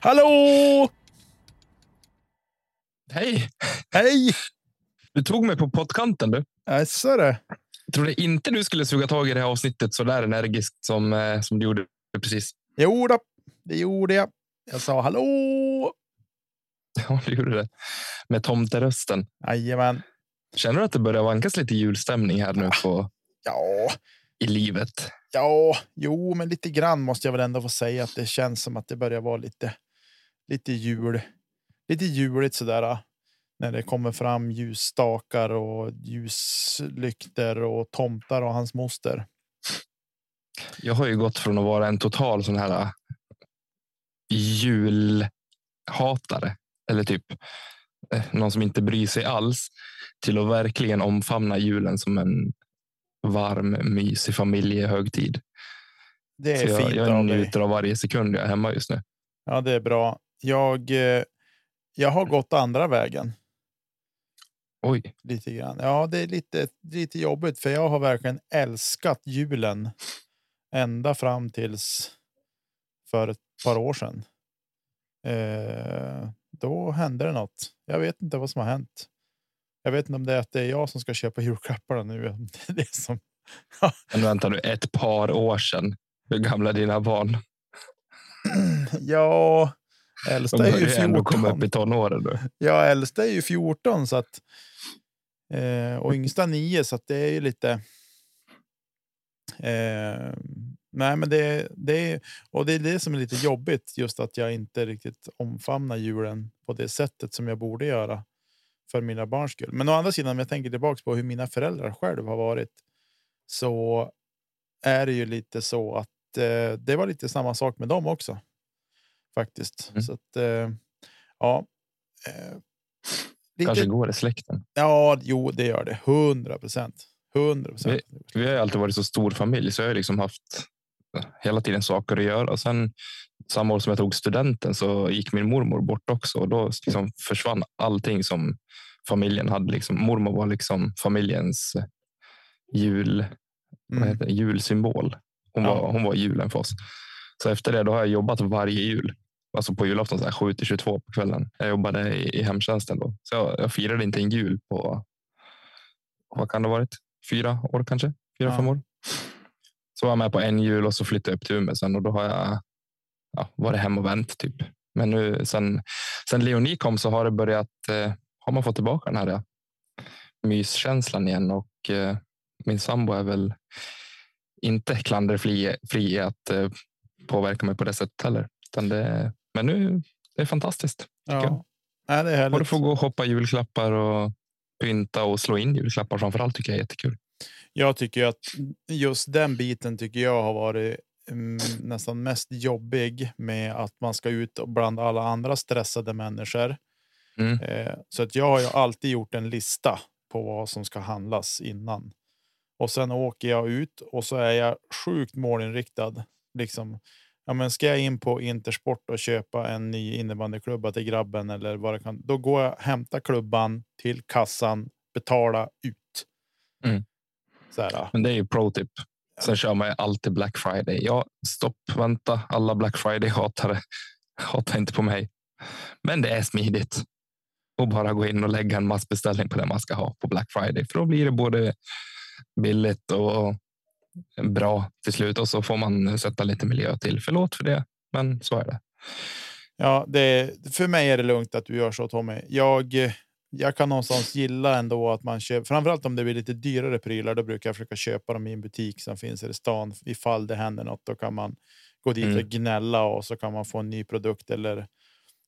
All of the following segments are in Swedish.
Hallå! Hej! Hej! Du tog mig på pottkanten du. Jaså det. Jag trodde inte du skulle suga tag i det här avsnittet så där energiskt som, eh, som du gjorde precis. Jo då, det gjorde jag. Jag sa hallå. Ja, du gjorde det. Med tomterösten. Jajamän. Känner du att det börjar vankas lite julstämning här nu på, Ja, i livet? ja, jo, men lite grann måste jag väl ändå få säga att det känns som att det börjar vara lite, lite jul, lite juligt sådär. äh, När det kommer fram ljusstakar och ljuslykter och tomtar och hans moster. Jag har ju gått från att vara en total sån här äh, julhatare eller typ eh, någon som inte bryr sig alls till att verkligen omfamna julen som en varm, mysig familjehögtid. Det Så är jag, fint jag av dig. njuter av varje sekund jag är hemma just nu. Ja, det är bra. Jag, eh, jag har gått andra vägen. Oj, Lite grann. Ja, det är lite, lite jobbigt för jag har verkligen älskat julen ända fram tills för ett par år sedan. Eh, då hände det något. Jag vet inte vad som har hänt. Jag vet inte om det är att det är jag som ska köpa julklapparna nu. Det är det som... men vänta nu, ett par år sedan. Hur gamla är dina barn? Ja, De äldsta är ju börjar ändå komma 14. upp i tonåren. nu. Ja, äldsta är ju 14 så att. Eh, och yngsta 9 så det är ju lite. Eh, nej, men det, det är och det är det som är lite jobbigt just att jag inte riktigt omfamnar julen på det sättet som jag borde göra för mina barns skull. Men å andra sidan, om jag tänker tillbaka på hur mina föräldrar själv har varit så är det ju lite så att eh, det var lite samma sak med dem också. Faktiskt. Mm. Så att eh, ja. Eh, lite, Kanske går i släkten. Ja, jo, det gör det. Hundra procent. Hundra procent. Vi har alltid varit så stor familj så jag har liksom haft hela tiden saker att göra. Och sen samma år som jag tog studenten så gick min mormor bort också och då liksom försvann allting som familjen hade. Liksom, mormor var liksom familjens jul, vad Mm. julsymbol. Hon, Ja. var, hon var julen för oss. Så efter det då har jag jobbat varje jul. Alltså på julafton så här 7 till 22 på kvällen. Jag jobbade i, i hemtjänsten då. Så jag, jag firade inte en jul på, vad kan det ha varit? Fyra år kanske? Fyra, Ja. fem år. Så var jag med på en jul och så flyttade jag upp till Umeå sen och då har jag ja, varit hem och vänt typ. Men nu sen, sen Leonie kom så har det börjat, eh, har man fått tillbaka den här ja, myskänslan igen och eh, min sambo är väl inte klanderfri fri att eh, påverka mig på det sättet heller. Det, men nu det är fantastiskt. Ja. Nej, det är Och du får gå och shoppa julklappar och pynta och slå in julklappar framför allt tycker jag är jättekul. Jag tycker att just den biten tycker jag har varit mm, nästan mest jobbig med att man ska ut och bland alla andra stressade människor. Mm. Eh, så att jag har ju alltid gjort en lista på vad som ska handlas innan. Och sen åker jag ut och så är jag sjukt målinriktad. Liksom, ja, men ska jag in på Intersport och köpa en ny innebandyklubba till grabben eller vad det kan. Då går jag hämta klubban till kassan, betala ut. Mm. Så här, Men det är ju pro tip. Sen kör man ju alltid Black Friday. Ja, stopp, vänta. Alla Black Friday-hatare hatar inte på mig. Men det är smidigt. Och bara gå in och lägga en massbeställning på det man ska ha på Black Friday. För då blir det både billigt och bra till slut. Och så får man sätta lite miljö till. Förlåt för det, men så är det. Ja, det, för mig är det lugnt att du gör så Tommy. Jag, jag kan någonstans gilla ändå att man köper, framförallt om det blir lite dyrare prylar, då brukar jag försöka köpa dem i en butik som finns i stan. Ifall det händer något, då kan man gå dit Mm. och gnälla och så kan man få en ny produkt eller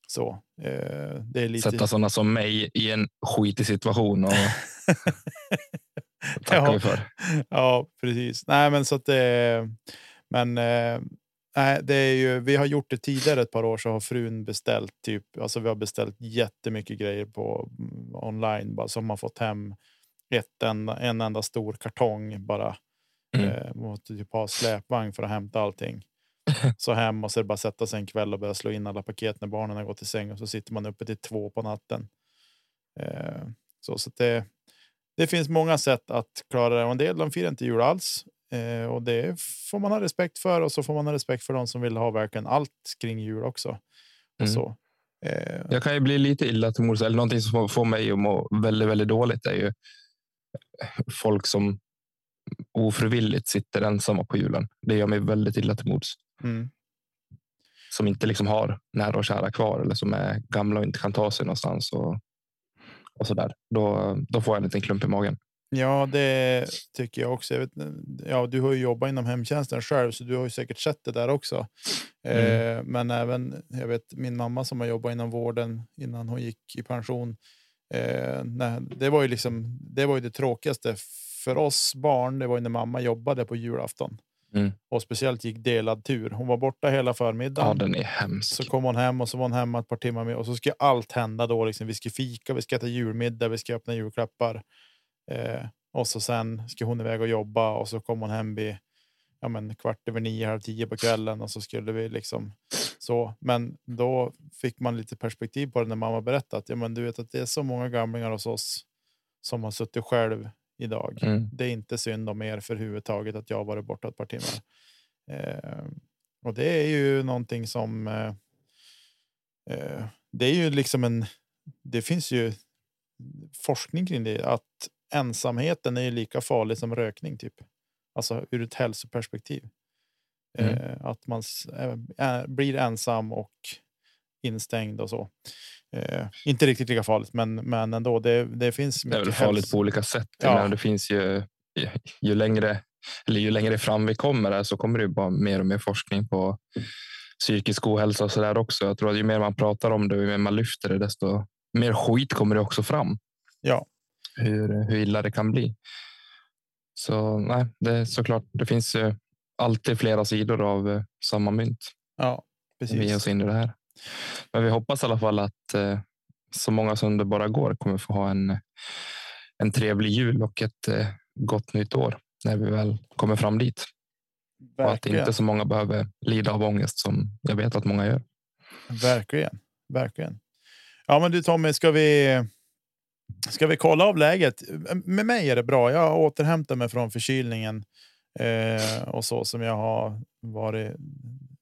så. Eh, det är lite... Sätta sådana som mig i en skitig situation. Och tackar Ja. vi för. ja, precis. Nej, men så att det. Men eh, nej, det är ju. Vi har gjort det tidigare ett par år så har frun beställt typ. Alltså, vi har beställt jättemycket grejer på mm, online bara som har fått hem ett enda, en enda stor kartong bara. Mm. Eh, måste typ ha släpvagn för att hämta allting. Så hem och så bara sätta sig en kväll och börja slå in alla paket när barnen har gått till säng och så sitter man uppe till två på natten. Eh, så så det, det finns många sätt att klara det och en del de firar inte jul alls. Eh, och det får man ha respekt för och så får man ha respekt för de som vill ha verkligen allt kring jul också. Och Mm. så. Eh, Jag kan ju bli lite illa till mods, eller någonting som får mig att må väldigt, väldigt dåligt är ju folk som ofrivilligt sitter ensamma på julen. Det gör mig väldigt illa till mods. mm. Som inte liksom har nära och kära kvar eller som är gamla och inte kan ta sig någonstans. Och, och så där. Då, då får jag en liten klump i magen. Ja, det tycker jag också. Jag vet, ja, du har ju jobbat inom hemtjänsten själv, så du har ju säkert sett det där också. Eh, men även jag vet min mamma som har jobbat inom vården innan hon gick i pension. Eh, nej, det var ju liksom. Det var ju det tråkigaste för oss barn. Det var ju när mamma jobbade på julafton Mm. och speciellt gick delad tur. Hon var borta hela Ja, förmiddagen. den är hemsk. Så kom hon hem och så var hon hemma ett par timmar med och så ska allt hända då. Liksom, vi ska fika, vi ska äta julmiddag, vi ska öppna julklappar. Eh, och så sen ska hon iväg och jobba och så kom hon hem vid ja, men, kvart över nio, halv tio på kvällen och så skulle vi liksom så. Men då fick man lite perspektiv på det när mamma berättade att ja, men du vet att det är så många gamlingar hos oss som har suttit själv idag. Mm. Det är inte synd om er för huvudtaget att jag varit borta ett par timmar. Eh, och det är ju någonting som. Eh, eh, det är ju liksom en. Det finns ju forskning kring det att ensamheten är ju lika farlig som rökning typ. Alltså ur ett hälsoperspektiv. Mm. Eh, att man är, är, blir ensam och instängd och så. Eh, inte riktigt lika farligt, men, men ändå. Det, det finns Det är väl farligt häls- på olika sätt. Ja. Men det finns ju, ju, längre, eller ju längre fram vi kommer här så kommer det ju bara mer och mer forskning på psykisk ohälsa och så där också. Jag tror att ju mer man pratar om det och ju mer man lyfter det, desto mer skit kommer det också fram. Ja. Hur, hur illa det kan bli. Så nej, det är såklart. Det finns ju alltid flera sidor av eh, samma mynt. Ja, när Vi precis. oss in i det här. Men vi hoppas i alla fall att eh, så många som det bara går kommer få ha en, en trevlig jul och ett eh, gott nytt år när vi väl kommer fram dit. Och att inte så många behöver lida av ångest som jag vet att många gör. Verkligen, verkligen. Ja, men du Tommy, ska vi? Ska vi kolla av läget? Med mig är det bra. Jag har återhämtat mig från förkylningen eh, och så som jag har varit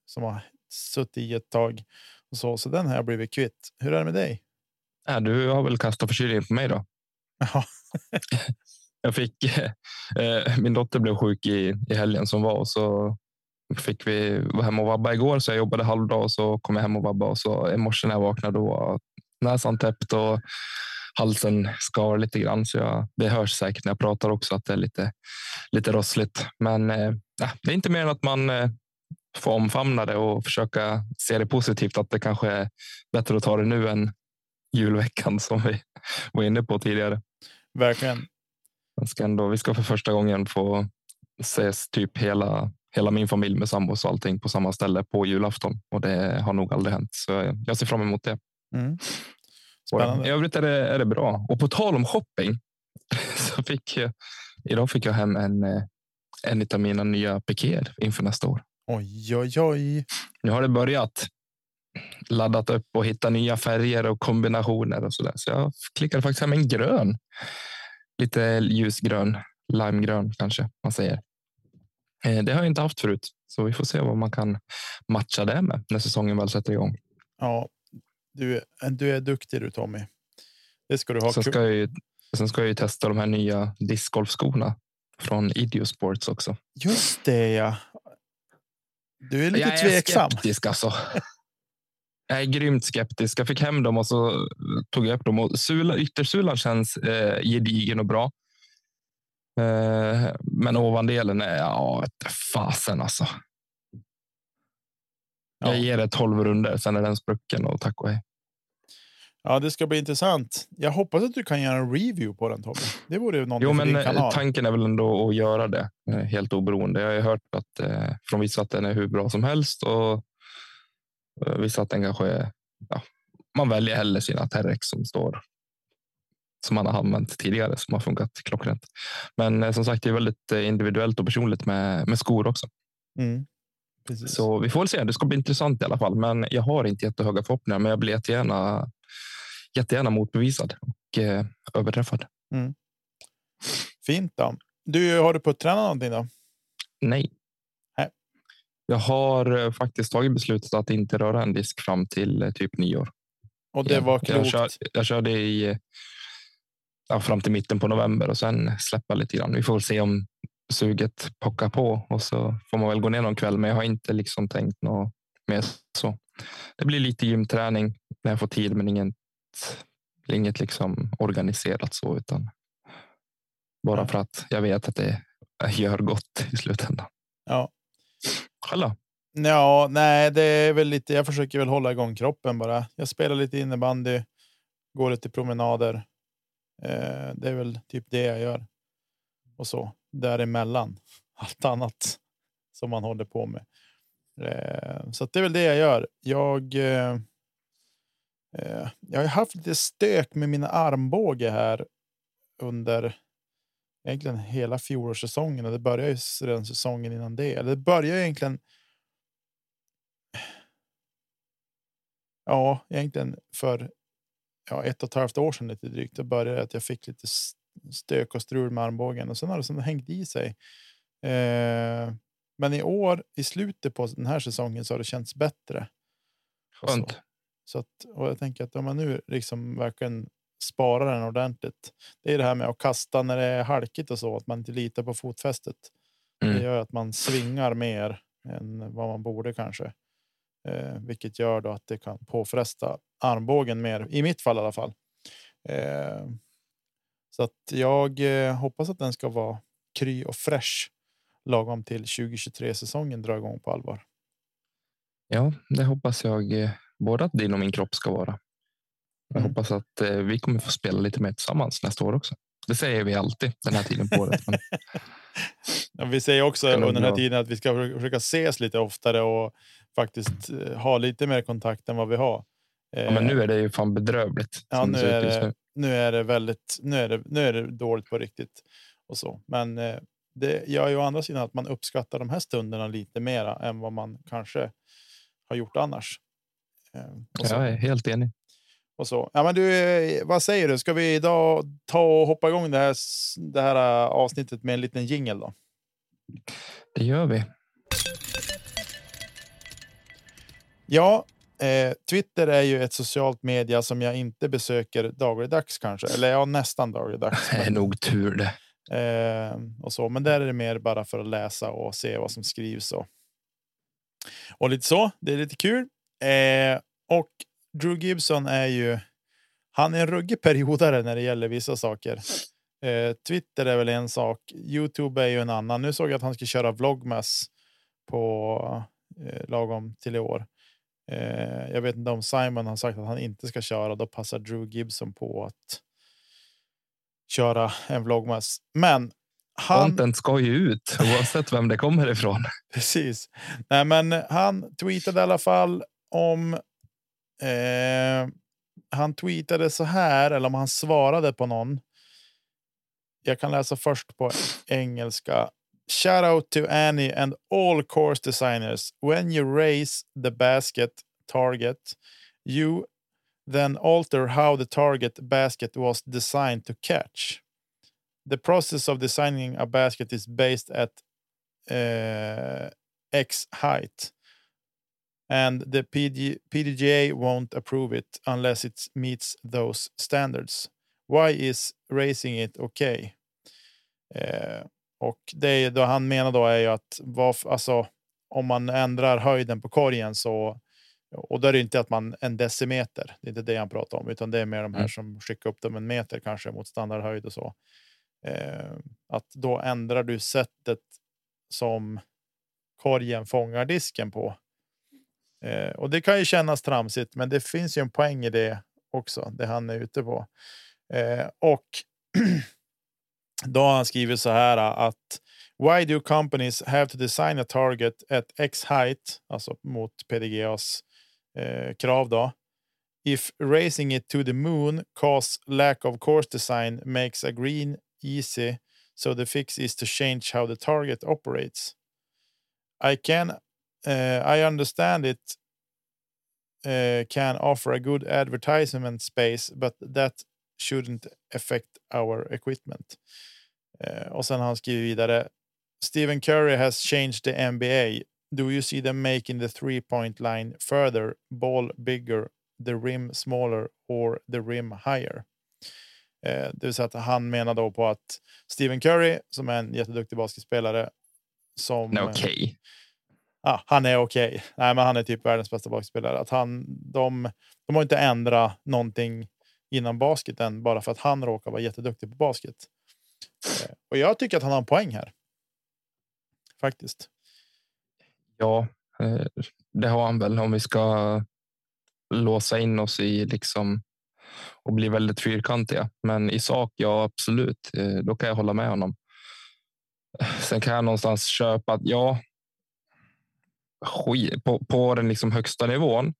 som har suttit i ett tag och så. Så den har jag blivit kvitt. Hur är det med dig? Äh, du har väl kastat förkylningen på mig då? Ja, Jag fick, eh, min dotter blev sjuk i, i helgen som var och så fick vi vara hemma och vabba igår så jag jobbade halvdag och så kom jag hem och vabba och så i morse när jag vaknade då var näsan täppt och halsen skar lite grann så jag, det hörs säkert när jag pratar också att det är lite, lite rossligt. Men eh, nej, det är inte mer än att man eh, får omfamna det och försöka se det positivt att det kanske är bättre att ta det nu än julveckan som vi var inne på tidigare. verkligen. Jag ska ändå, vi ska för första gången få ses typ hela, hela min familj med sambos och allting på samma ställe på julafton och det har nog aldrig hänt. Så jag, ser fram emot det. Mm. Och I Spännande. övrigt är det, är det bra. Och på tal om shopping så fick jag idag fick jag hem en, eh, en av mina nya pikéer inför nästa år. Oj, oj, oj. Nu har det börjat laddat upp och hitta nya färger och kombinationer och så där. Så jag klickade faktiskt hem en grön. Lite ljusgrön, limegrön kanske man säger. Eh, Det har jag inte haft förut, så vi får se vad man kan matcha det med när säsongen väl sätter igång. Ja, du, är- du är duktig du Tommy. Det ska du ha. Sen ska jag ju, sen ska jag ju testa de här nya discgolfskorna från Idiosports också. Just det ja. Du är lite jag är tveksam. skeptisk alltså. Jag är grymt skeptisk. Jag fick hem dem och så tog jag upp dem. Och sula, yttersulan känns eh, gedigen och bra. Eh, men ovandelen är, ja, fasen alltså. Jag Ja. ger det 12 runder, sen är den sprucken och tack och hej. Ja, det ska bli intressant. Jag hoppas att du kan göra en review på den Tobbe. Det vore någonting Jo, men din eh, kanal. tanken är väl ändå att göra det eh, helt oberoende. Jag har hört att, eh, från vissa att den är hur bra som helst och eh, vissa att den kanske är... Ja, man väljer hellre sina Terex som står som man har använt tidigare som har funkat klockrent. Men eh, som sagt, det är väldigt eh, individuellt och personligt med, med skor också. Mm. Precis. Så vi får väl se. Det ska bli intressant i alla fall. Men jag har inte jättehöga förhoppningar, men jag blir jättegärna, jättegärna motbevisad och eh, överträffad. Fint då. Du, har du puttränat någonting då? Nej. Nej. Jag har eh, faktiskt tagit beslutet att inte röra en disk fram till eh, typ nyår. Och det var Jag, klokt. kör, jag körde i eh, ja, fram till mitten på november och sen släppa lite grann. Vi får se om suget pockar på och så får man väl gå ner någon kväll. Men jag har inte liksom tänkt något mer så. Det blir lite gymträning när jag får tid, men inget, inget liksom organiserat så, utan bara för att jag vet att det gör gott i slutändan. Ja. Själv då? Ja, nej, det är väl lite. Jag försöker väl hålla igång kroppen bara. Jag spelar lite innebandy, går lite promenader. Eh, det är väl typ det jag gör. Och så däremellan allt annat som man håller på med. Eh, så det är väl det jag gör. Jag. Eh, Eh, jag har haft lite stök med mina armbåge här under egentligen hela fjolårssäsongen och det började ju redan säsongen innan det. Eller det började egentligen Ja, egentligen för ja, ett och ett halvt år sedan lite drygt. Det började att jag fick lite stök och strul med armbågen och sen har det sen hängt i sig. Eh, men i år i slutet på den här säsongen så har det känts bättre. Skönt. så. Så att, och jag tänker att om man nu liksom verkligen sparar den ordentligt. Det är det här med att kasta när det är halkigt och så, att man inte litar på fotfästet. Det Mm. gör att man svingar mer än vad man borde kanske. Eh, vilket gör då att det kan påfresta armbågen mer, i mitt fall i alla fall. Eh, så att jag eh, hoppas att den ska vara kry och fräsch lagom till 2023 säsongen drar igång på allvar. Ja, det hoppas jag eh, både att din och min kropp ska vara. Jag Mm. hoppas att eh, vi kommer få spela lite mer tillsammans nästa år också. Det säger vi alltid den här tiden på året. Men Ja, vi säger också under den här tiden att vi ska försöka- ses lite oftare och faktiskt eh, ha lite mer kontakt än vad vi har. Ja, men nu är det ju fan bedrövligt. Ja, nu är det, nu. nu är det väldigt, nu är det, nu är det dåligt på riktigt och så. Men eh, det gör ju å andra sidan att man uppskattar de här stunderna lite mera än vad man kanske har gjort annars. Eh, så. Jag är helt enig. Och så. Ja, men du, eh, vad säger du? Ska vi idag ta och hoppa igång det här, det här eh, avsnittet med en liten jingel då? Det gör vi. Ja, eh, Twitter är ju ett socialt media som jag inte besöker dagligdags kanske, eller ja, nästan dagligdags. Det är nog tur det. Eh, och så. Men där är det mer bara för att läsa och se vad som skrivs. Och, och lite så. Det är lite kul. Eh, och Drew Gibson är ju. Han är en ruggig periodare när det gäller vissa saker. Eh, Twitter är väl en sak. Youtube är ju en annan. Nu såg jag att han ska köra vlogmas på eh, lagom till i år. Eh, jag vet inte om Simon har sagt att han inte ska köra. Då passar Drew Gibson på att köra en vlogmas. Men han, Content ska ju ut oavsett vem det kommer ifrån. precis. Nej, men han tweetade i alla fall om. Eh, han tweetade så här eller om han svarade på någon. Jag kan läsa först på engelska. Shout out to Annie and all course designers. When you raise the basket target, you then alter how the target basket was designed to catch. The process of designing a basket is based at uh, X height, and the PG, PDGA won't approve it unless it meets those standards. Why is raising it okay? Eh, och det då han menar då är ju att vad, alltså, om man ändrar höjden på korgen så Och då är det inte att man en decimeter. Det är inte det han pratar om, utan det är mer de här Mm. som skickar upp dem en meter kanske mot standardhöjd och så. Eh, att då ändrar du sättet som korgen fångar disken på. Eh, och det kan ju kännas tramsigt, men det finns ju en poäng i det också. Det han är ute på. Eh, och då har han skrivit så här att Why do companies have to design a target at X height, alltså mot PDGAs eh, krav då? If raising it to the moon cause lack of course design makes a green easy, so the fix is to change how the target operates. I can, uh, I understand it uh, can offer a good advertisement space, but that shouldn't affect our equipment. Eh, och sen har han skrivit vidare. Stephen Curry has changed the NBA. Do you see them making the three point line further, ball bigger, the rim smaller or the rim higher? Eh, det vill säga att han menar då på att Stephen Curry, som är en jätteduktig basketspelare, som okej ja, han är okej. Nej, men han är typ världens bästa basketspelare. Att han, de, de har inte ändrat någonting inom basketen bara för att han råkar vara jätteduktig på basket. Eh, och jag tycker att han har en poäng här. Faktiskt. Ja, eh, det har han väl om vi ska låsa in oss i liksom och bli väldigt fyrkantiga. Men i sak, ja absolut, eh, då kan jag hålla med honom. Sen kan jag någonstans köpa att ja, skit, på, på den liksom högsta nivån,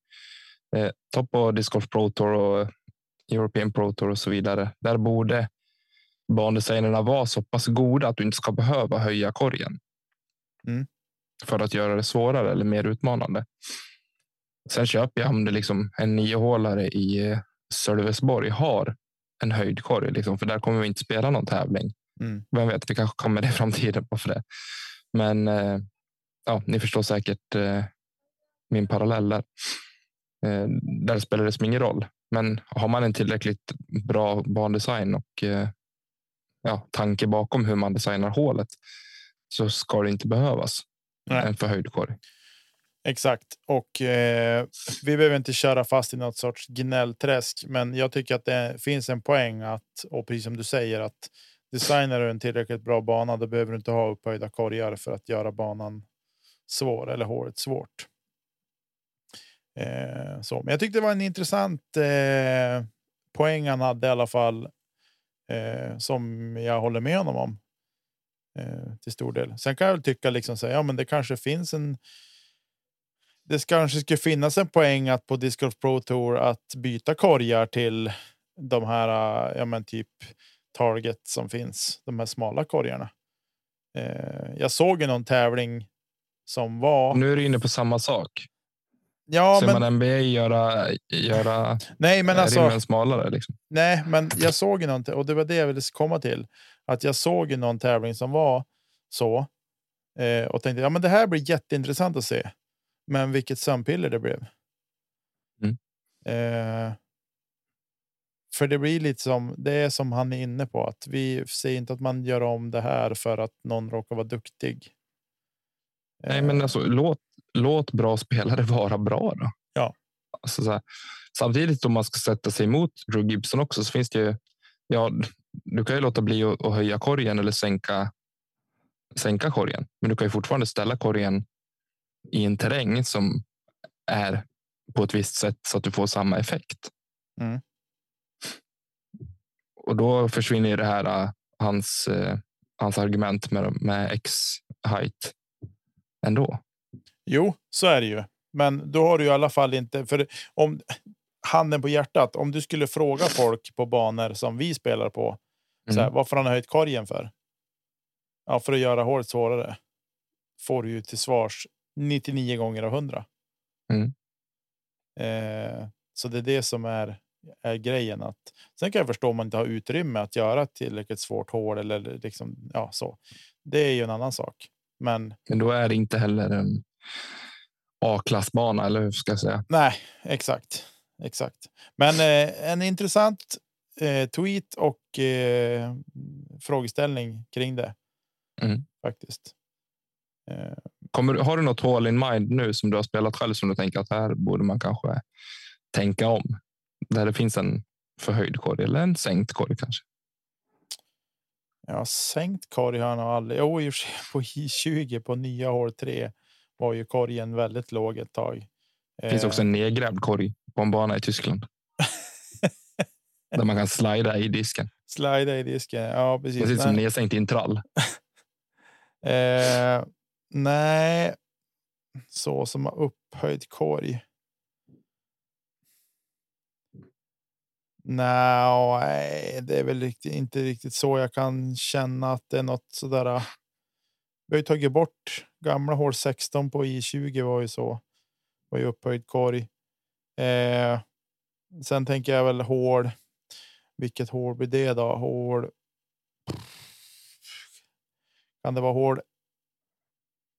eh, ta på Disc Golf Pro Tour och European Pro Tour och så vidare. Där borde bandesignerna vara så pass goda att du inte ska behöva höja korgen Mm. för att göra det svårare eller mer utmanande. Sen köper jag om det liksom en niohålare i eh, Sölvesborg har en höjdkorg, liksom, för där kommer vi inte spela någon tävling. Mm. Vem vet, vi kanske kommer det i framtiden bara för det. Men eh, ja, ni förstår säkert eh, min parallell där. Eh, där spelar det som ingen roll. Men har man en tillräckligt bra bandesign och eh, ja, tanke bakom hur man designar hålet så ska det inte behövas Nej. en förhöjd korg. Exakt. Och eh, vi behöver inte köra fast i något sorts gnällträsk, men jag tycker att det finns en poäng att, och precis som du säger, att designar du en tillräckligt bra bana, då behöver du inte ha upphöjda korgar för att göra banan svår eller håret svårt. Eh, så. Men jag tyckte det var en intressant eh, poäng han hade i alla fall, eh, som jag håller med honom om eh, till stor del. Sen kan jag väl tycka liksom så här, ja, men det kanske finns en det kanske skulle finnas en poäng att på Disc Golf Pro Tour att byta korgar till de här, eh, ja men typ target som finns, de här smala korgarna. Eh, jag såg ju någon tävling som var. Nu är du inne på samma sak. ja, Ser men man NBA göra, göra nej, men alltså. smalare? Liksom. Nej, men jag såg ju någonting och det var det jag ville komma till. Att jag såg ju någon tävling som var så. Eh, och tänkte ja, men det här blir jätteintressant att se. Men vilket sömnpiller det blev. Mm. Eh, för det blir lite som det är som han är inne på att vi ser inte att man gör om det här för att någon råkar vara duktig. Nej, men alltså, låt, låt bra spelare vara bra. Då. Ja. Alltså, samtidigt om man ska sätta sig emot Drew Gibson också så finns det ju. Ja, du kan ju låta bli att, höja korgen eller sänka. Sänka korgen, men du kan ju fortfarande ställa korgen i en terräng som är på ett visst sätt så att du får samma effekt. Mm. Och då försvinner det här äh, hans, eh, hans argument med, med X height ändå. Jo, så är det ju. Men då har du i alla fall inte, för om handen på hjärtat, om du skulle fråga folk på banor som vi spelar på, så här, Mm. varför han har höjt korgen för? Ja, för att göra hålet svårare. Får du ju till svars 99 gånger av 100. Mm. Eh, så det är det som är, är grejen. Att, sen kan jag förstå om man inte har utrymme att göra tillräckligt svårt hål eller liksom, ja, så. Det är ju en annan sak. Men Men då är det inte heller en A-klassbana, eller hur ska jag säga? Nej, exakt. Exakt. Men eh, en intressant eh, tweet och eh, frågeställning kring det. Mm. Faktiskt. Eh, Kommer, har du något hål in mind nu som du har spelat själv som du tänker att här borde man kanske tänka om? Där det finns en förhöjd korg eller en sänkt korg kanske? Ja, sänkt korg har jag nog aldrig. Jo, i på I20 på nya hål 3 var ju korgen väldigt låg ett tag. Det finns också Eh, en nedgrävd korg på en bana i Tyskland. där man kan slida i disken. Slida i disken. Ja, precis. Ut som nedsänkt i en trall. Eh, nej, så som har upphöjd korg. Nej, det är väl riktigt, inte riktigt så jag kan känna att det är något sådär. Ah. Vi har ju tagit bort gamla hål 16 på I20 var ju så. Var ju upphöjd korg. Eh, sen tänker jag väl hål. Vilket hål blir det då? Hål. Kan det vara hål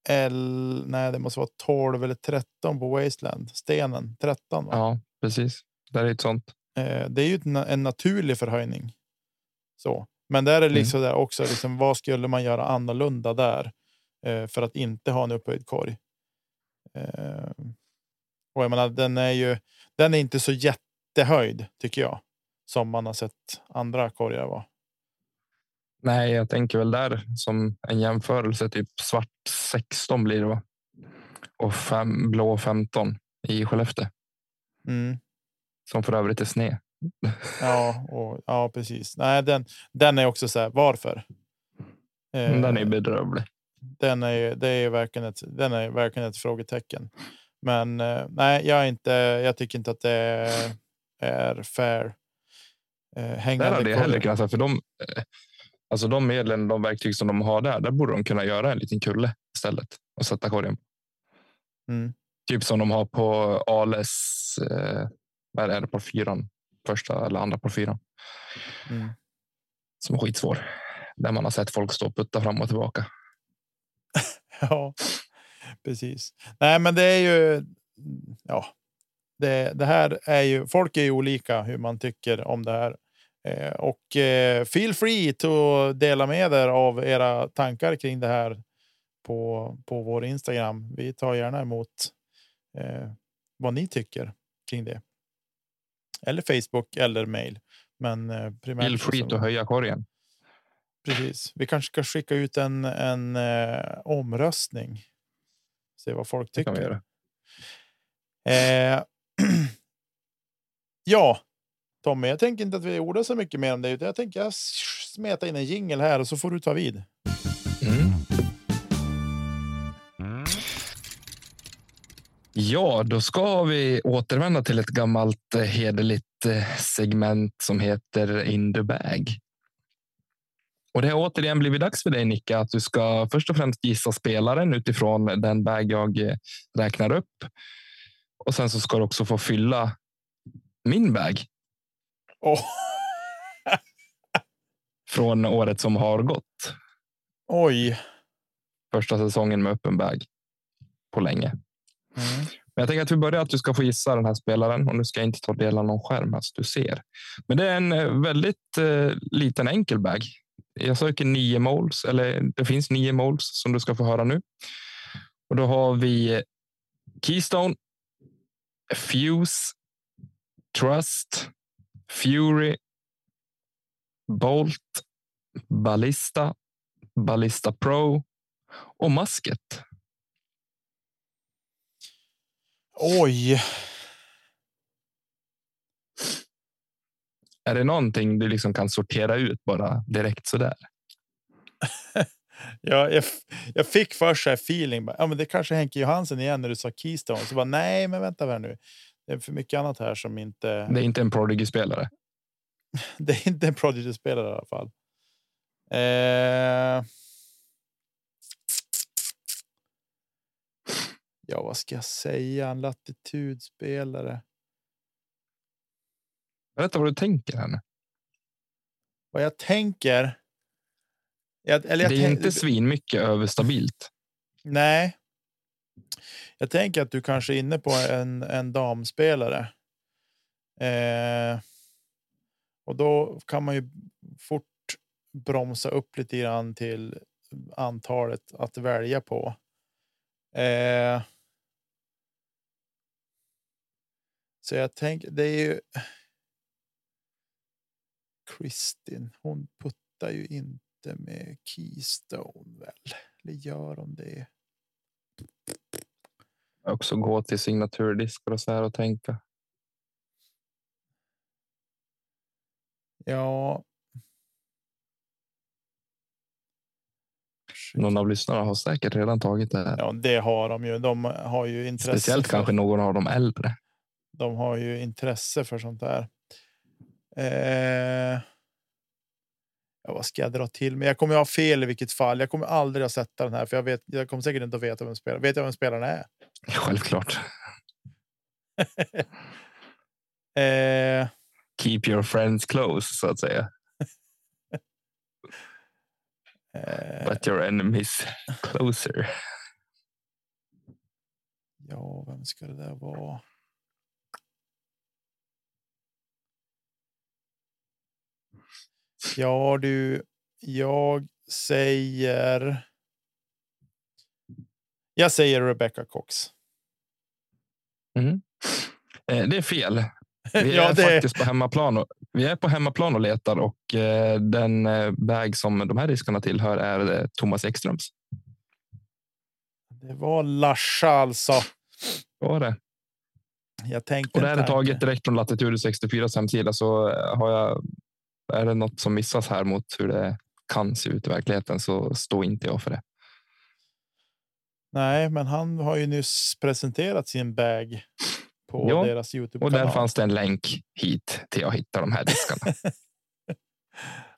L, nej, det måste vara 12 eller 13 på Wasteland. Stenen 13. Va? Ja, precis. Det är ett sånt. Eh, det är ju en naturlig förhöjning. Så, men där är det liksom där också. Liksom, vad skulle man göra annorlunda där eh, för att inte ha en upphöjd korg? Eh, och jag menar, den är ju. Den är inte så jättehöjd tycker jag som man har sett andra korgar vara. Nej, jag tänker väl där som en jämförelse. Typ svart 16 blir det va? Och fem, blå 15 i Skellefteå. Mm. Som för övrigt är sned. Ja, och, ja, precis. Nej, den, den är också så här. Varför? Men Den är Eh, bedrövlig. den är det är verkligen ett, den är verkligen ett frågetecken. Men eh, nej, jag är inte. Jag tycker inte att det är, fair. Eh, hängande hade jag hellre kunnat för de, eh, alltså de medlen, de verktyg som de har där, där borde de kunna göra en liten kulle istället och sätta korgen. Mm. Typ som de har på Ales. Eh, vad är det på fyran? Första eller andra på fyran Mm. som är skitsvår. Där man har sett folk stå och putta fram och tillbaka. Ja, precis. Nej, men det är ju. Ja, det, det här är ju. Folk är ju olika hur man tycker om det här. Eh, och eh, feel free to dela med er av era tankar kring det här på, på vår Instagram. Vi tar gärna emot eh, vad ni tycker kring det. Eller Facebook eller mail. Men eh, primärt. Free så- att höja korgen. Precis. Vi kanske ska skicka ut en, en eh, omröstning. Se vad folk Det kan vi tycker. göra. Eh, ja, Tommy, jag tänker inte att vi ordar så mycket mer om det. utan Jag tänker jag smeta in en jingel här och så får du ta vid. Mm. Ja, då ska vi återvända till ett gammalt eh, hederligt eh, segment som heter In the bag. Och det har återigen blivit dags för dig, Nicke, att du ska först och främst gissa spelaren utifrån den bag jag eh, räknar upp. Och sen så ska du också få fylla min bag Åh, från året som har gått. oj. Första säsongen med öppen bag på länge. Mm. Men jag tänker att vi börjar att du ska få gissa den här spelaren och nu ska jag inte ta del av någon skärm här så du ser. Men det är en eh, väldigt eh, liten enkel bag. Jag söker nio måls eller det finns nio måls som du ska få höra nu. Och då har vi Keystone, Fuse, Trust, Fury, Bolt, Ballista, Ballista Pro och Masket. Oj. Är det någonting du liksom kan sortera ut bara direkt så där? Ja, jag, jag fick först så här feeling. bara, Ja, men det kanske Henke Johansen igen när du sa Keystone. Så bara, nej, men vänta här nu. Det är för mycket annat här som inte. Det är inte en Prodigy-spelare. Det är inte en Prodigy-spelare i alla fall. Eh... Ja, vad ska jag säga? En latitudspelare. Berätta vad du tänker här nu. Vad jag tänker. Jag, eller jag det är tänk- inte svin mycket överstabilt. Nej. Jag tänker att du kanske är inne på en, en damspelare. Eh, och då kan man ju fort bromsa upp lite grann till antalet att välja på. Eh, så jag tänker, det är ju. Kristin, hon puttar ju inte med Keystone väl? Eller gör hon det? Också gå till signaturdiskar och så här och tänka. Ja. Någon av lyssnarna har säkert redan tagit det här. Ja, det har de ju. De har ju intresse. Speciellt för, kanske någon av de äldre. De har ju intresse för sånt där. Eh, ja, vad ska jag dra till med? Jag kommer ha fel i vilket fall. Jag kommer aldrig att sätta den här, för jag vet. Jag kommer säkert inte att veta vem spelar. Vet jag vem spelaren är? Självklart. Eh, Keep your friends close så att säga. eh, But your enemies closer. ja, vem ska det där vara? Ja, du. Jag säger. Jag säger Rebecca Cox. Eh, Det är fel. Vi Ja, är det- faktiskt på hemmaplan. Och, vi är på hemmaplan och letar och eh, den eh, bag som de här diskarna tillhör är eh, Thomas Ekströms. Det var Larsa alltså. Var det? Jag tänkte Och det här är taget direkt från Latitude 64 hemsida så eh, har jag. Är det något som missas här mot hur det kan se ut i verkligheten så står inte jag för det. Nej, men han har ju nyss presenterat sin bag på Ja, deras Youtube Och där fanns det en länk hit till att hitta de här diskarna.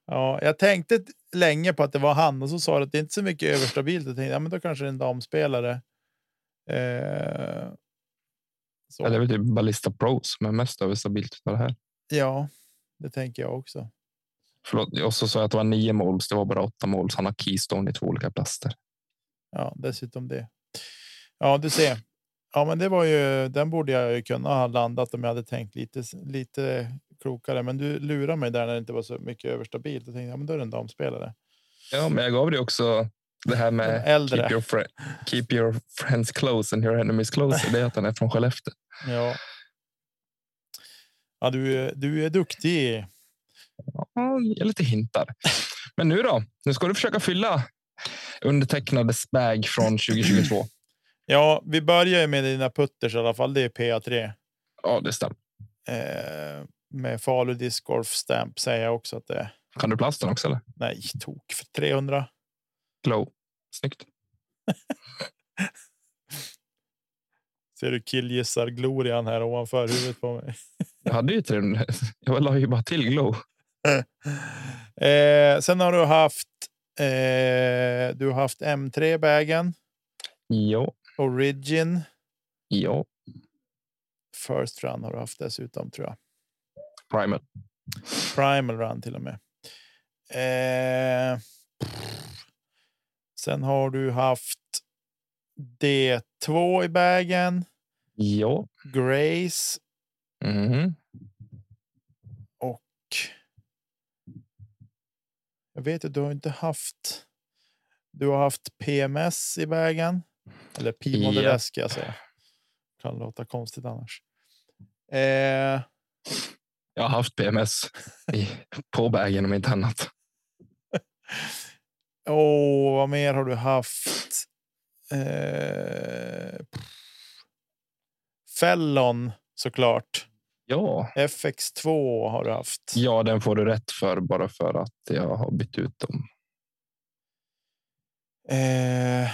Ja, jag tänkte länge på att det var han och så sa du att det är inte så mycket överstabilt. Jag tänkte, ja, men då kanske det är en damspelare. Eh, så. Ja, det är väl typ Ballista Pro som är mest överstabilt av det här. Ja, det tänker jag också. Förlåt, och så sa jag att det var nio måls. Det var bara åtta måls. Han har Keystone i två olika plaster. Ja, dessutom det. Ja, du ser. Ja, men det var ju. Den borde jag ju kunna ha landat om jag hade tänkt lite, lite klokare. Men du lurar mig där när det inte var så mycket överstabilt. Jag tänkte, ja, men då är det en damspelare. Ja, men jag gav dig också det här med äldre. keep your, fri- keep your friends close and your enemies closer. Det är att han är från Skellefteå. Ja. Ja, du, du är duktig. Ge lite hintar. Men nu då? Nu ska du försöka fylla undertecknades bag från 2022. Ja, vi börjar med dina putters i alla fall. Det är PA3 Ja, det stämmer. eh, med Falu Disc Golf Stamp säger jag också att det är. Kan du plasten också? Eller? Nej, tok för 300. Glow. Snyggt. Ser du killgissar glorian här ovanför huvudet på mig. Jag hade ju 300. Jag la ju bara till glow. Eh, sen har du haft. Eh, du har haft M3 bagen Ja, Origin. ja. First run har du haft dessutom tror jag. Primer. Primal run till och med. Eh, sen har du haft D2 i bagen. Ja. Grace Mhm. och. Jag vet att du har inte haft. Du har haft PMS i bagen. Eller Ja. ska jag säga. Kan låta konstigt annars. Eh, Jag har haft PMS i, på bagen om inte annat. Åh, vad mer har du haft? Eh, Fellon såklart. Ja, FX2 har du haft. ja, den får du rätt för bara för att jag har bytt ut dem. Eh,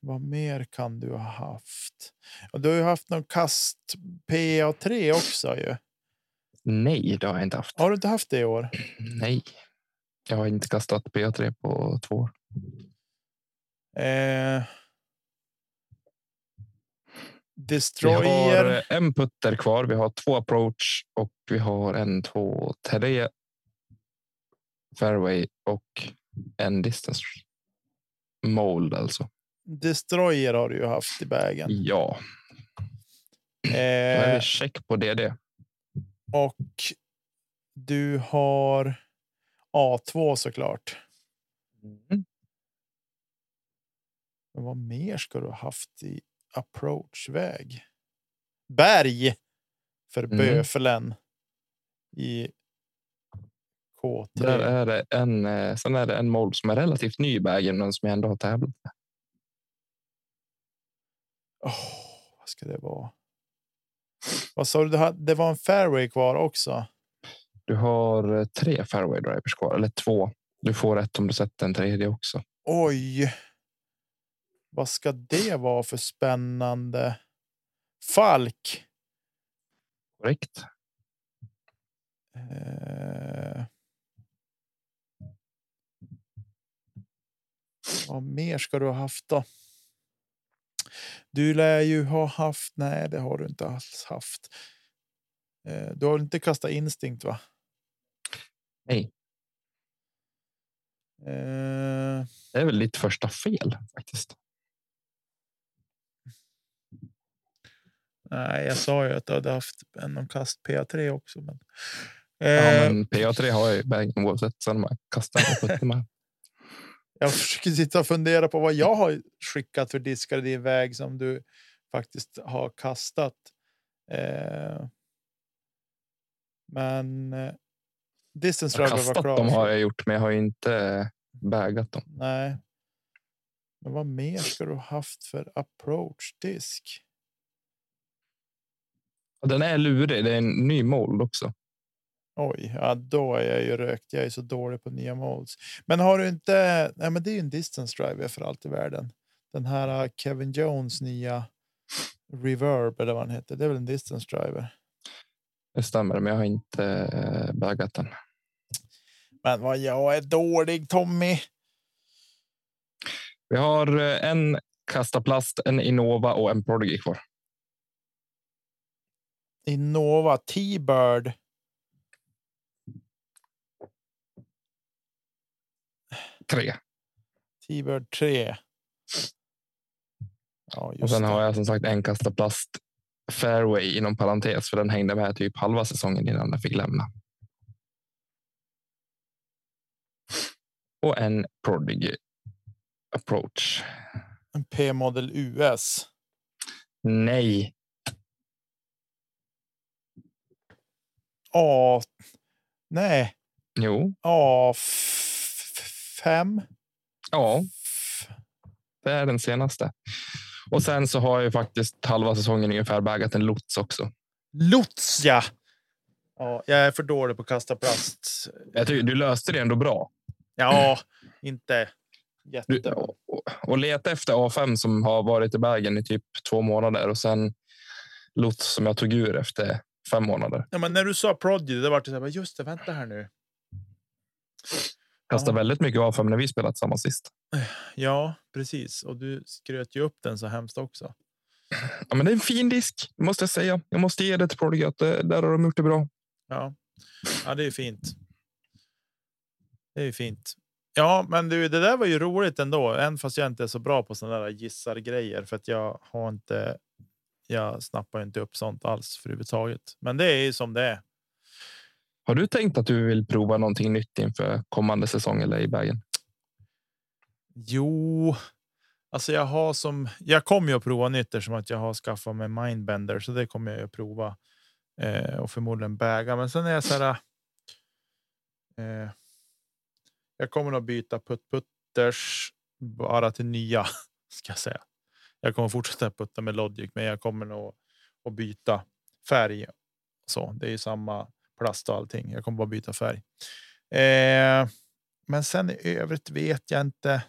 vad mer kan du ha haft? Du har ju haft någon kast PA3 också ju. Nej, det har jag inte haft. Har du inte haft det i år? Nej, jag har inte kastat P3 på två år. Eh, Vi Destroyer. har eh, en putter kvar. Vi har två approach och vi har en, två, tre fairway och en distance mold alltså. Destroyer har du ju haft i bagen. Ja, då är Eh, det check på DD. Och du har A2 såklart. Mm. Men vad mer ska du ha haft i approachväg. Berg för Mm. böfelen i K3. Där är det en, eh, sen är det en mold som är relativt ny i bagen, men som jag ändå har tävlat med. Åh, vad ska det vara? Vad sa du? Det var en fairway kvar också. Du har eh, tre fairway drivers kvar, eller två. Du får ett om du sätter en tredje också. Oj. Vad ska det vara för spännande? Falk. Korrekt. Eh. Vad mer ska du ha haft då? Du lär ju ha haft. Nej, det har du inte alls haft. Eh, du har inte kastat instinkt, va? Nej, Eh, det är väl ditt första fel faktiskt. Nej, jag sa ju att du hade haft en kast PA3 också. Men, Ja, eh, men PA3 har jag i bagen oavsett. Sen man kastar med. Jag försöker sitta och fundera på vad jag har skickat för diskar i din väg som du faktiskt har kastat. Eh, men eh, distance driver var klar. dem har jag gjort, men jag har inte bagat dem. Nej. Men vad mer ska du ha haft för approach disk? Den är lurig. Det är en ny mold också. Oj, ja, då är jag ju rökt. Jag är så dålig på nya molds. Men har du inte? Nej, men det är ju en distance driver för allt i världen. Den här uh, Kevin Jones nya reverb eller vad den heter. Det är väl en distance driver. Det stämmer, men jag har inte eh, bagat den. Men vad jag är dålig Tommy. Vi har eh, en kastaplast, en Innova och en Prodigy kvar. Innova T-Bird. Tre. T-Bird 3. Ja, Och sen det. har jag som sagt en kastaplast fairway inom parentes, för den hängde med typ halva säsongen innan den fick lämna. Och en Prodigy approach. En P-modell US. Nej, A. Nej, jo, A. 5. ja, det är den senaste. Och sen så har jag faktiskt halva säsongen ungefär bagat en lots också. Lots ja. Ja, jag är för dålig på att kasta plast. Jag tycker du löste det ändå bra. Ja, inte Du, jätte. och, och leta efter A5 som har varit i bagen i typ två månader och sen lots som jag tog ur efter fem månader. Ja, men när du sa Prodigy, det var det så här, just det, vänta här nu. Kastade Ja. väldigt mycket A5 när vi spelat tillsammans sist. Ja, precis. Och du skröt ju upp den så hemskt också. Ja, men det är en fin disk, måste jag säga. Jag måste ge det till Prodigy att det, där har de gjort det bra. Ja, ja det är fint. Det är ju fint. Ja, men du, det där var ju roligt ändå, även fast jag inte är så bra på sådana där gissar grejer för att jag har inte. Jag snappar inte upp sånt alls för överhuvudtaget, men det är ju som det är. Har du tänkt att du vill prova någonting nytt inför kommande säsong eller i bagen? Jo, alltså jag har som jag kommer ju att prova nytt som att jag har skaffat mig mindbender, så det kommer jag att prova eh, och förmodligen väga. Men sen är jag så här. Eh, jag kommer att byta puttputters bara till nya ska jag säga. Jag kommer fortsätta putta med Logic, men jag kommer nog att byta färg. Så det är ju samma plast och allting. Jag kommer bara byta färg. Eh, men sen i övrigt vet jag inte.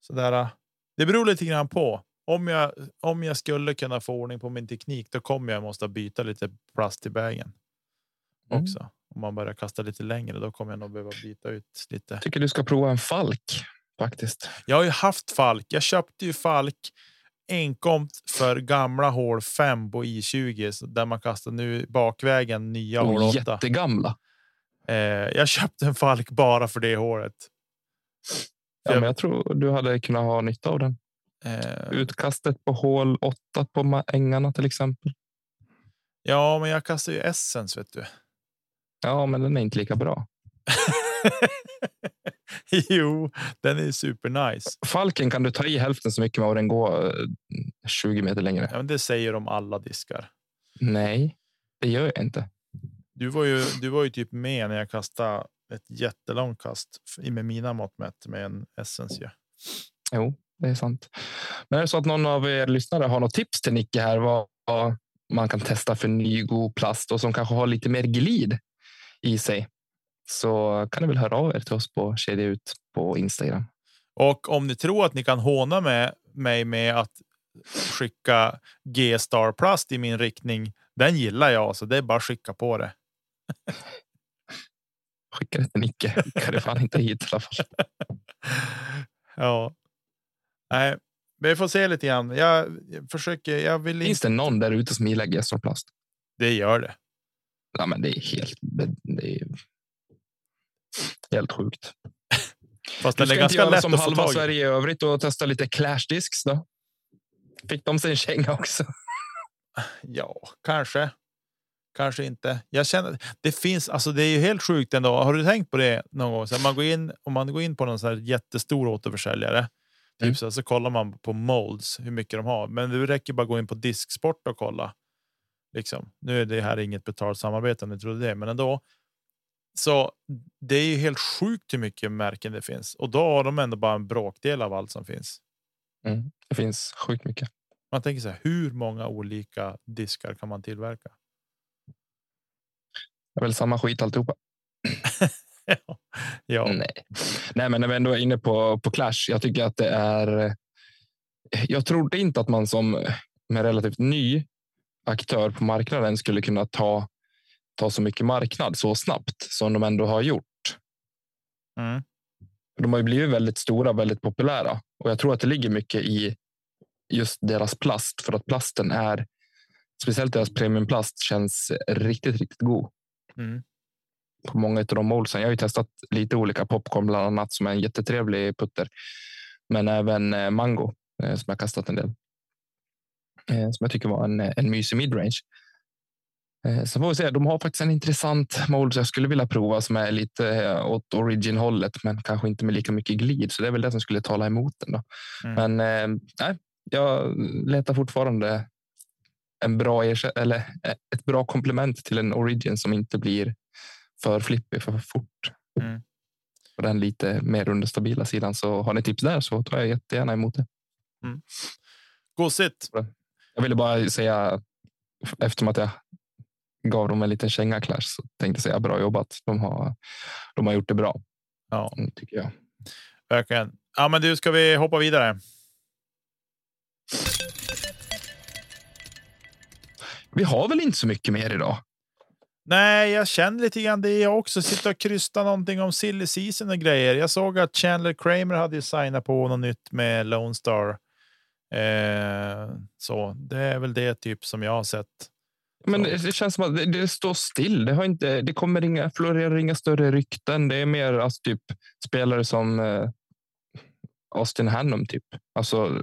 Sådär. Det beror lite grann på om jag om jag skulle kunna få ordning på min teknik. Då kommer jag måste byta lite plast i bagen Mm. också. Om man börjar kasta lite längre, då kommer jag nog behöva byta ut lite. Tycker du ska prova en Falk faktiskt. Jag har ju haft Falk. Jag köpte ju Falk enkomt för gamla hål 5 på I20 så där man kastar nu bakvägen nya hål Och 8. jättegamla. Eh, jag köpte en Falk bara för det hålet. Ja, Jag- men jag tror du hade kunnat ha nytta av den. Eh, Utkastet på hål 8 på ängarna till exempel. ja, men jag kastar ju Essence vet du. Ja, men den är inte lika bra. jo, den är super nice. Falken kan du ta i hälften så mycket med vad den går. 20 meter längre. Ja, men det säger de alla diskar. Nej, det gör jag inte. Du var ju, du var ju typ med när jag kastade ett jättelångt kast med mina mått mätt med en Essence. Ja. Jo, det är sant. Men är det så att någon av er lyssnare har något tips till Nicke här vad man kan testa för ny god plast och som kanske har lite mer glid i sig så kan ni väl höra av er till oss på Kedja ut på Instagram. Och om ni tror att ni kan håna med mig med att skicka G-star plast i min riktning. Den gillar jag, så det är bara skicka på det. Skicka det till Nicke. Kan det fan inte hit i alla fall. ja. Nej, vi får se lite grann. Jag försöker. Jag vill Finns det någon där ute som gillar G-star plast? Det gör det. Ja, men det är helt. Det är helt sjukt. Fast den är ganska lätt som att halva tag Sverige i övrigt och testa lite Clash Discs då. Fick de sig en känga också? Ja, kanske. Kanske inte. Jag känner det finns. Alltså, det är ju helt sjukt ändå. Har du tänkt på det någon gång? Så man går in om man går in på någon så här jättestor återförsäljare. Typ mm. så, så kollar man på molds hur mycket de har, men det räcker bara gå in på disksport och kolla. Liksom. Nu är det här inget betalt samarbete om ni trodde det, men ändå. Så det är ju helt sjukt hur mycket märken det finns och då har de ändå bara en bråkdel av allt som finns. Mm, det finns sjukt mycket. Man tänker så här, hur många olika diskar kan man tillverka? Det är väl samma skit alltihopa. ja. ja. Nej. Nej, men när vi ändå är inne på, på Clash. Jag tycker att det är. Jag trodde inte att man som med relativt ny aktör på marknaden skulle kunna ta ta så mycket marknad så snabbt som de ändå har gjort. Mm. De har ju blivit väldigt stora, väldigt populära och jag tror att det ligger mycket i just deras plast för att plasten är speciellt deras premiumplast känns riktigt, riktigt god. Mm. På många av de målsen. Jag har ju testat lite olika popcorn, bland annat som är en jättetrevlig putter, men även eh, mango eh, som jag kastat en del. Eh, som jag tycker var en, en mysig midrange. Eh, så får vi se. De har faktiskt en intressant mold jag skulle vilja prova som är lite eh, åt origin hållet, men kanske inte med lika mycket glid. Så det är väl det som skulle tala emot den. Då. Mm. Men eh, nej, jag letar fortfarande en bra eller ett bra komplement till en origin som inte blir för flippig för fort. Mm. På den lite mer understabila sidan. Så har ni tips där så tar jag jättegärna emot det. Mm. Gosigt. Jag ville bara säga eftersom att jag gav dem en liten känga Clash så tänkte säga bra jobbat. De har, de har gjort det bra. Ja, mm, tycker jag. Verkligen. Ja, men du, ska vi hoppa vidare? Vi har väl inte så mycket mer idag. Nej, jag känner lite grann det jag också. Sitta och krysta någonting om silly season och grejer. Jag såg att Chandler Kramer hade signat på något nytt med Lone Star. Eh, så det är väl det typ som jag har sett. Men det, känns som att det, det, står still. Det, har inte, det kommer inga, florerar inga större rykten. Det är mer alltså, typ spelare som eh, Austin Hannum, typ. Alltså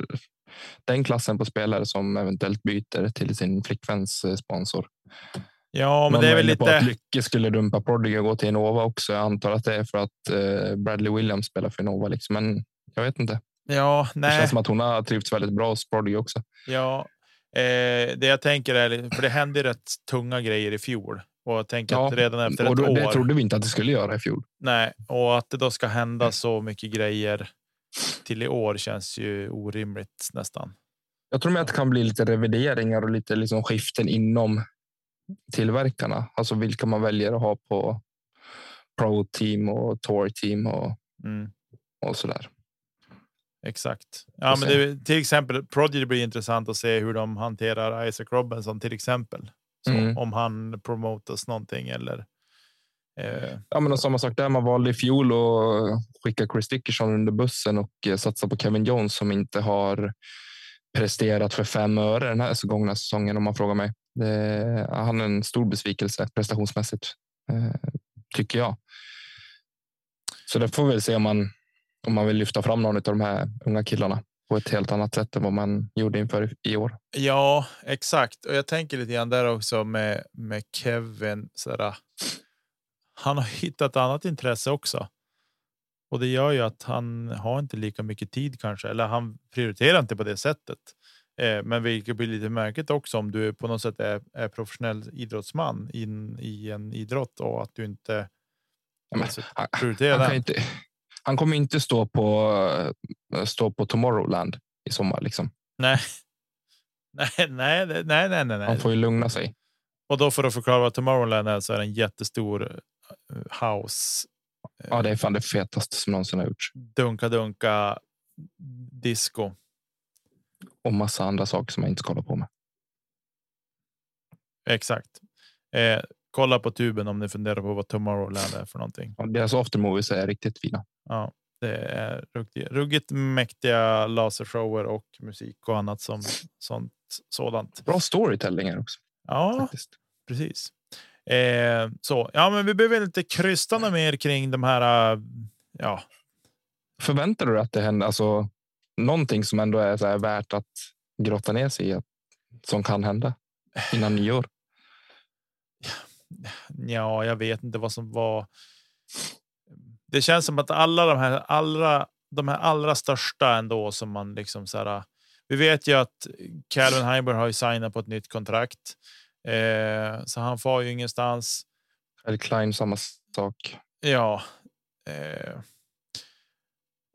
den klassen på spelare som eventuellt byter till sin flickväns eh, sponsor. Ja, men Någon det är väl lite. Att Lycke skulle dumpa Prodigy och gå till Innova också. Jag antar att det är för att eh, Bradley Williams spelar för Innova, liksom. men jag vet inte. Ja, nej. Det känns som att hon har trivts väldigt bra hos Prodigy också. Ja, Eh, det jag tänker är, för det hände rätt tunga grejer i fjol och jag tänker ja, att redan efter ett då, år. Det trodde vi inte att det skulle göra i fjol. Nej, och att det då ska hända så mycket grejer till i år känns ju orimligt nästan. Jag tror att det kan bli lite revideringar och lite liksom skiften inom tillverkarna, alltså vilka man väljer att ha på pro team och tour team och, mm. och så där. Exakt. Ja, men det, till exempel Prodigy blir intressant att se hur de hanterar Isaac Robinson till exempel. Så, mm. Om han promotas någonting eller. Eh, ja, men samma sak där. Man valde i fjol att skicka Chris Dickerson under bussen och eh, satsa på Kevin Jones som inte har presterat för fem öre den här gångna säsongen om man frågar mig. Det, han är en stor besvikelse prestationsmässigt eh, tycker jag. Så det får vi väl se om man om man vill lyfta fram någon av de här unga killarna på ett helt annat sätt än vad man gjorde inför i år. Ja, exakt. Och jag tänker lite grann där också med med Kevin. Sådär, han har hittat annat intresse också. Och det gör ju att han har inte lika mycket tid kanske, eller han prioriterar inte på det sättet. Eh, men vilket blir lite märkligt också om du på något sätt är, är professionell idrottsman in i en idrott och att du inte Ja, men, alltså, han, prioriterar han, kan inte, han kommer inte stå på, eh, stå på Tomorrowland i sommar. Liksom. Nej. Nej, nej, nej, nej, nej. Han får ju lugna sig. Och då för att förklara vad Tomorrowland är så är det en jättestor eh, house. Ja, det är fan det fetaste som någonsin har gjorts. Dunka dunka disco. Och massa andra saker som jag inte ska hålla på med. Exakt. Eh, kolla på tuben om ni funderar på vad Tomorrowland är för någonting. Och deras aftermovies är riktigt fina. Ja, det är ruggigt, ruggigt mäktiga lasershower och musik och annat som sånt sådant. Bra storytelling här också. Ja, Faktiskt. precis. Eh, så ja, men vi behöver inte krysta något mer kring de här. äh, Ja, Förväntar du dig att det händer alltså, någonting som ändå är värt att grotta ner sig i? Som kan hända innan nyår? Ja, jag vet inte vad som var. Det känns som att alla de här allra, de här allra största ändå som man liksom så här. Vi vet ju att Calvin Heiber har ju signat på ett nytt kontrakt, eh, så han får ju ingenstans. Eller Klein samma sak. Ja. Eh,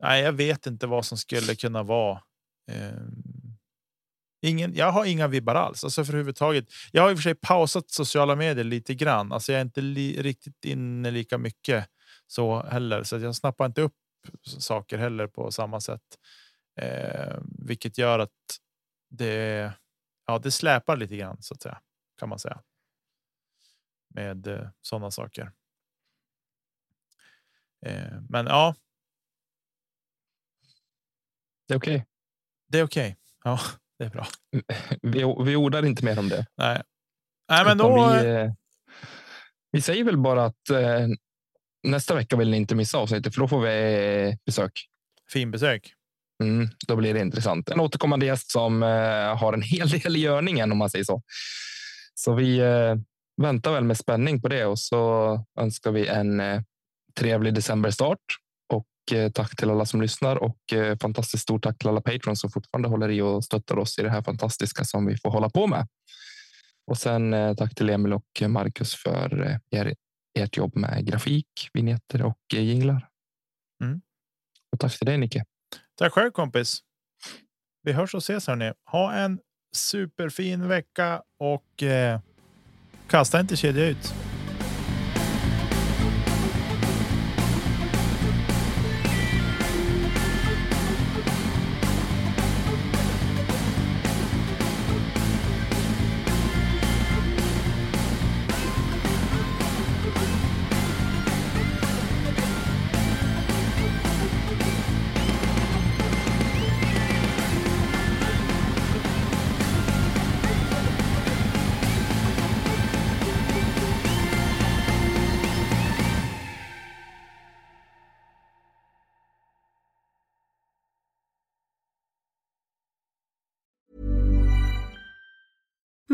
nej, jag vet inte vad som skulle kunna vara. Eh, ingen, jag har inga vibbar alls, alltså överhuvudtaget. Jag har i och för sig pausat sociala medier lite grann. Alltså jag är inte li, riktigt inne lika mycket så heller, så jag snappar inte upp saker heller på samma sätt, eh, vilket gör att det. Ja, det släpar lite grann så att säga kan man säga. Med eh, sådana saker. Eh, men ja, Det är okej. det är okej. Ja, det är bra. Vi, vi ordar inte mer om det. Nej, nej men då. Vi, eh, vi säger väl bara att eh, nästa vecka vill ni inte missa avsnittet för då får vi eh, besök. Fin besök. Mm, då blir det intressant. En återkommande gäst som har en hel del i görningen om man säger så. Så vi väntar väl med spänning på det och så önskar vi en trevlig decemberstart. Och eh, tack till alla som lyssnar och eh, fantastiskt stort tack till alla patrons som fortfarande håller i och stöttar oss i det här fantastiska som vi får hålla på med. Och sen eh, tack till Emil och Marcus för er, ert jobb med grafik, vignetter och jinglar. Mm. Och tack till dig Nicke. Tack själv kompis. Vi hörs och ses hörni. Ha en superfin vecka och eh, kasta inte kedja ut.